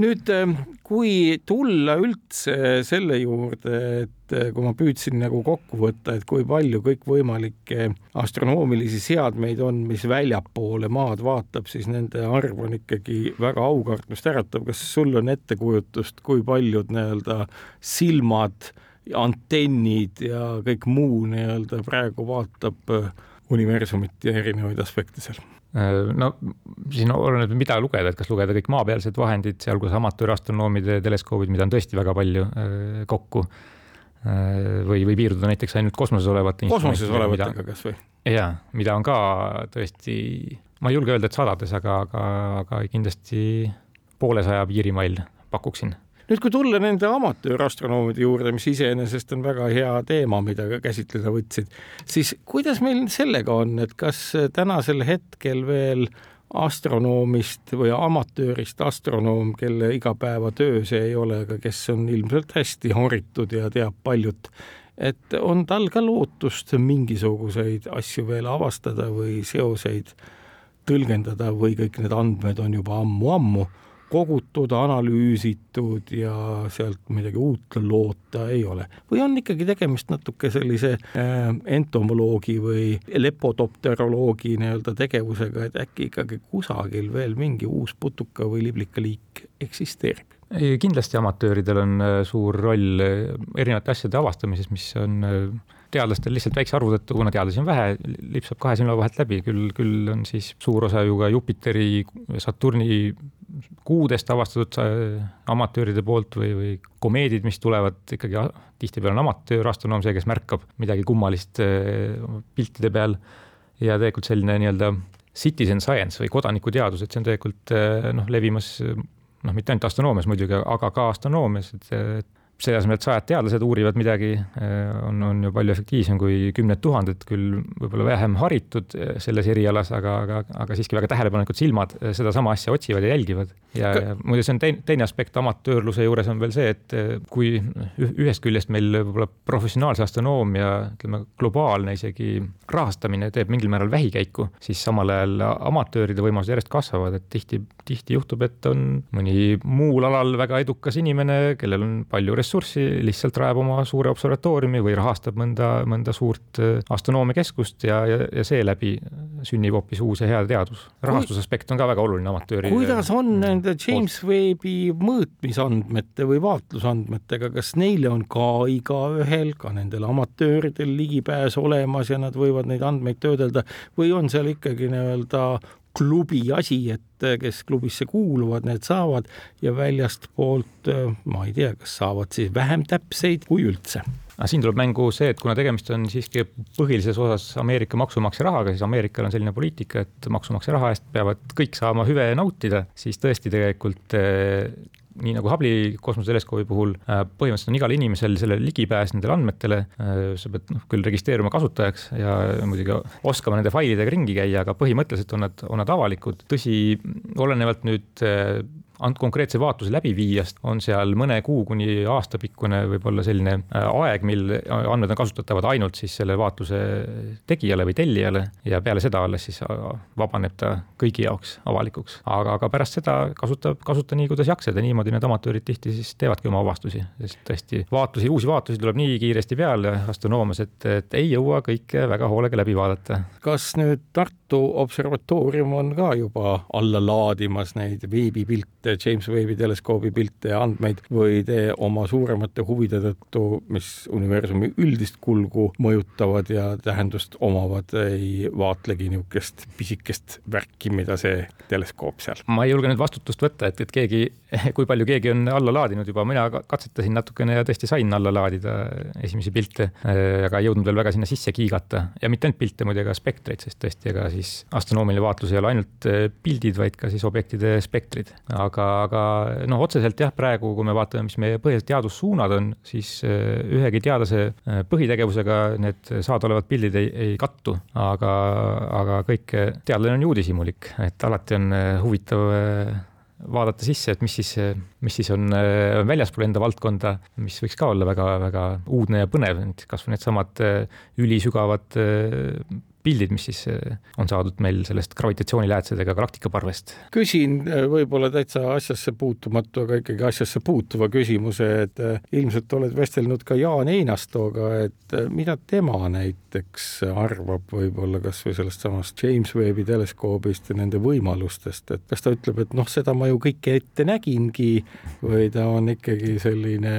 nüüd, ähm, kui tulla üldse selle juurde, et äh, kui ma püüdsin nagu kokku võtta, et kui palju kõikvõimalikke astronoomilisi seadmeid on, mis väljapoole maad vaatab, siis nende arv on ikkagi väga aukartmist äratav. kas sul on ettekujutust, kui paljud nii-öelda silmad, antennid ja kõik muu nii-öelda praegu vaatab äh, universumit ja erinevaid aspekte seal?
Äh, no siin oleneb, mida lugeda, et kas lugeda kõik maapealsed vahendid, sealhulgas amatöörastronoomide teleskoobid, mida on tõesti väga palju äh, kokku. Äh, või, või piirduda näiteks ainult kosmoses olevate.
kosmoses olevatega kasvõi.
ja, mida on ka tõesti, ma ei julge öelda, et sadades, aga, aga, aga kindlasti poolesaja piirimail pakuksin
nüüd, kui tulla nende amatöörastronoomide juurde, mis iseenesest on väga hea teema, mida ka käsitleda võtsid, siis kuidas meil sellega on, et kas tänasel hetkel veel astronoomist või amatöörist astronoom, kelle igapäevatöö see ei ole, aga kes on ilmselt hästi haritud ja teab paljut, et on tal ka lootust mingisuguseid asju veel avastada või seoseid tõlgendada või kõik need andmed on juba ammu-ammu kogutud, analüüsitud ja sealt midagi uut loota ei ole. või on ikkagi tegemist natuke sellise äh, entomoloogi või lepodopteroloogi nii-öelda tegevusega, et äkki ikkagi kusagil veel mingi uus putuka või liblikaliik eksisteerib?
kindlasti amatööridel on äh, suur roll äh, erinevate asjade avastamises, mis on äh, teadlastel lihtsalt väikse arvu tõttu, kuna teadlasi on vähe, lipsab kahe silma vahelt läbi, küll, küll on siis suur osa ju ka Jupiteri, Saturni kuudest avastatud amatööride poolt või, või komeedid, mis tulevad ikkagi tihtipeale on amatöörastronoom see, kes märkab midagi kummalist piltide peal. ja tegelikult selline nii-öelda citizen science või kodanikuteadus, et see on tegelikult noh, levimas noh, mitte ainult astronoomias muidugi, aga ka astronoomias, et selle asemel, et sajad teadlased uurivad midagi, eh, on, on ju palju efektiivsem kui kümned tuhanded, küll võib-olla vähem haritud eh, selles erialas, aga, aga, aga siiski väga tähelepanelikud silmad eh, sedasama asja otsivad ja jälgivad. ja, ja muide, see on teine, teine aspekt amatöörluse juures on veel see, et kui ühest küljest meil võib-olla professionaalse astronoomia, ütleme globaalne isegi rahastamine teeb mingil määral vähikäiku, siis samal ajal amatööride võimalused järjest kasvavad, et tihti, tihti juhtub, et on mõni muul alal väga edukas inimene, kellel on palju ressursse, ressurssi, lihtsalt rajab oma suure observatooriumi või rahastab mõnda, mõnda suurt äh, astronoomiakeskust ja, ja, ja seeläbi sünnib hoopis uus ja hea teadus. rahastusaspekt on ka väga oluline amatööri.
kuidas on nende James Webbi mõõtmisandmete või vaatlusandmetega, kas neile on ka igaühel, ka nendel amatööridel ligipääs olemas ja nad võivad neid andmeid töödelda või on seal ikkagi nii-öelda klubi asi, et äh, kes klubisse kuuluvad, need saavad ja väljastpoolt äh, ma ei tea, kas saavad siis vähem täpseid kui üldse.
Aga siin tuleb mängu see, et kuna tegemist on siiski põhilises osas Ameerika maksumaksja rahaga, siis Ameerikal on selline poliitika, et maksumaksja raha eest peavad kõik saama hüve nautida, siis tõesti tegelikult äh, nii nagu Hubble'i kosmoseteleskoobi puhul, äh, põhimõtteliselt on igal inimesel sellele ligipääs nendele andmetele, äh, sa pead noh, küll registreeruma kasutajaks ja muidugi oskama nende failidega ringi käia, aga põhimõtteliselt on nad, on nad avalikud, tõsi, olenevalt nüüd äh, konkreetse vaatluse läbiviijast on seal mõne kuu kuni aastapikkune võib-olla selline äh, aeg, mil andmed on kasutatavad ainult siis selle vaatluse tegijale või tellijale ja peale seda alles siis äh, vabaneb ta kõigi jaoks avalikuks. aga, aga pärast seda kasutab, kasuta nii, kuidas jaksad ja niimoodi need amatöörid tihti siis teevadki oma avastusi, sest tõesti vaatlusi, uusi vaatlusi tuleb nii kiiresti peale astronoomias, et, et ei jõua kõike väga hoolega läbi vaadata.
kas nüüd Tartu observatoorium on ka juba alla laadimas neid veebipilte James Webbi teleskoobi pilte ja andmeid või te oma suuremate huvide tõttu, mis universumi üldist kulgu mõjutavad ja tähendust omavad, ei vaatlegi niisugust pisikest värki, mida see teleskoop seal?
ma ei julge nüüd vastutust võtta, et, et keegi, kui palju keegi on alla laadinud juba, mina katsetasin natukene ja tõesti sain alla laadida esimesi pilte, aga ei jõudnud veel väga sinna sisse kiigata. Ja mitte ainult pilte, muide ka spektreid, sest tõesti, ega siis astronoomiline vaatlus ei ole ainult pildid, vaid ka siis objektide spektrid, aga aga, aga noh, otseselt jah, praegu, kui me vaatame, mis meie põhilised teadussuunad on, siis äh, ühegi teadlase äh, põhitegevusega need saadaolevad pildid ei, ei kattu, aga, aga kõik, teadlane on ju uudishimulik, et alati on äh, huvitav vaadata sisse, et mis siis, mis siis on väljaspool enda valdkonda, mis võiks ka olla väga-väga uudne ja põnev, kasvõi needsamad ülisügavad pildid, mis siis äh, on saadud meil sellest gravitatsioonilähetsedega galaktikaparvest.
küsin äh, võib-olla täitsa asjasse puutumatu, aga ikkagi asjasse puutuva küsimuse, et äh, ilmselt oled vestelnud ka Jaan Einastooga, et mida tema näiteks arvab võib-olla kas või sellest samast James Webbi teleskoobist ja nende võimalustest, et kas ta ütleb, et noh, seda ma ju kõike ette nägingi või ta on ikkagi selline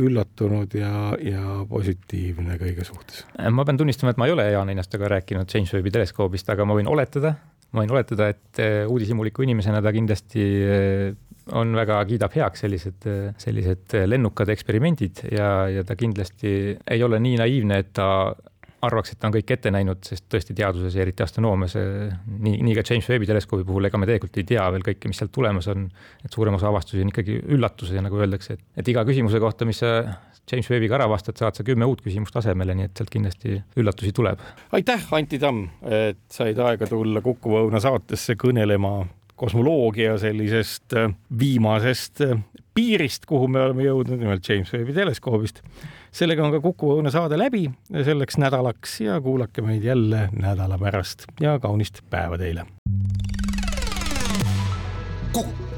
üllatunud ja, ja positiivne kõige suhtes.
ma pean tunnistama, et ma ei ole Jaan Einastaga rääkinud James Webbi teleskoobist, aga ma võin oletada, ma võin oletada, et eh, uudishimuliku inimesena ta kindlasti eh, on väga, kiidab heaks sellised, eh, sellised lennukad eksperimendid ja, ja ta kindlasti ei ole nii naiivne, et ta arvaks, et on kõik ette näinud, sest tõesti teaduses ja eriti astronoomias, nii, nii ka James Webbi teleskoobi puhul, ega me tegelikult ei tea veel kõike, mis sealt tulemas on. et suurem osa avastusi on ikkagi üllatused ja nagu öeldakse, et, et iga küsimuse kohta, mis sa James Webbiga ära vastad, saad sa kümme uut küsimust asemele, nii et sealt kindlasti üllatusi tuleb.
aitäh, Anti Tamm, et said aega tulla Kuku Õuna saatesse kõnelema kosmoloogia sellisest viimasest piirist, kuhu me oleme jõudnud, nimelt James Webbi teleskoobist sellega on ka Kuku Õune saade läbi selleks nädalaks ja kuulake meid jälle nädala pärast ja kaunist päeva teile. kukk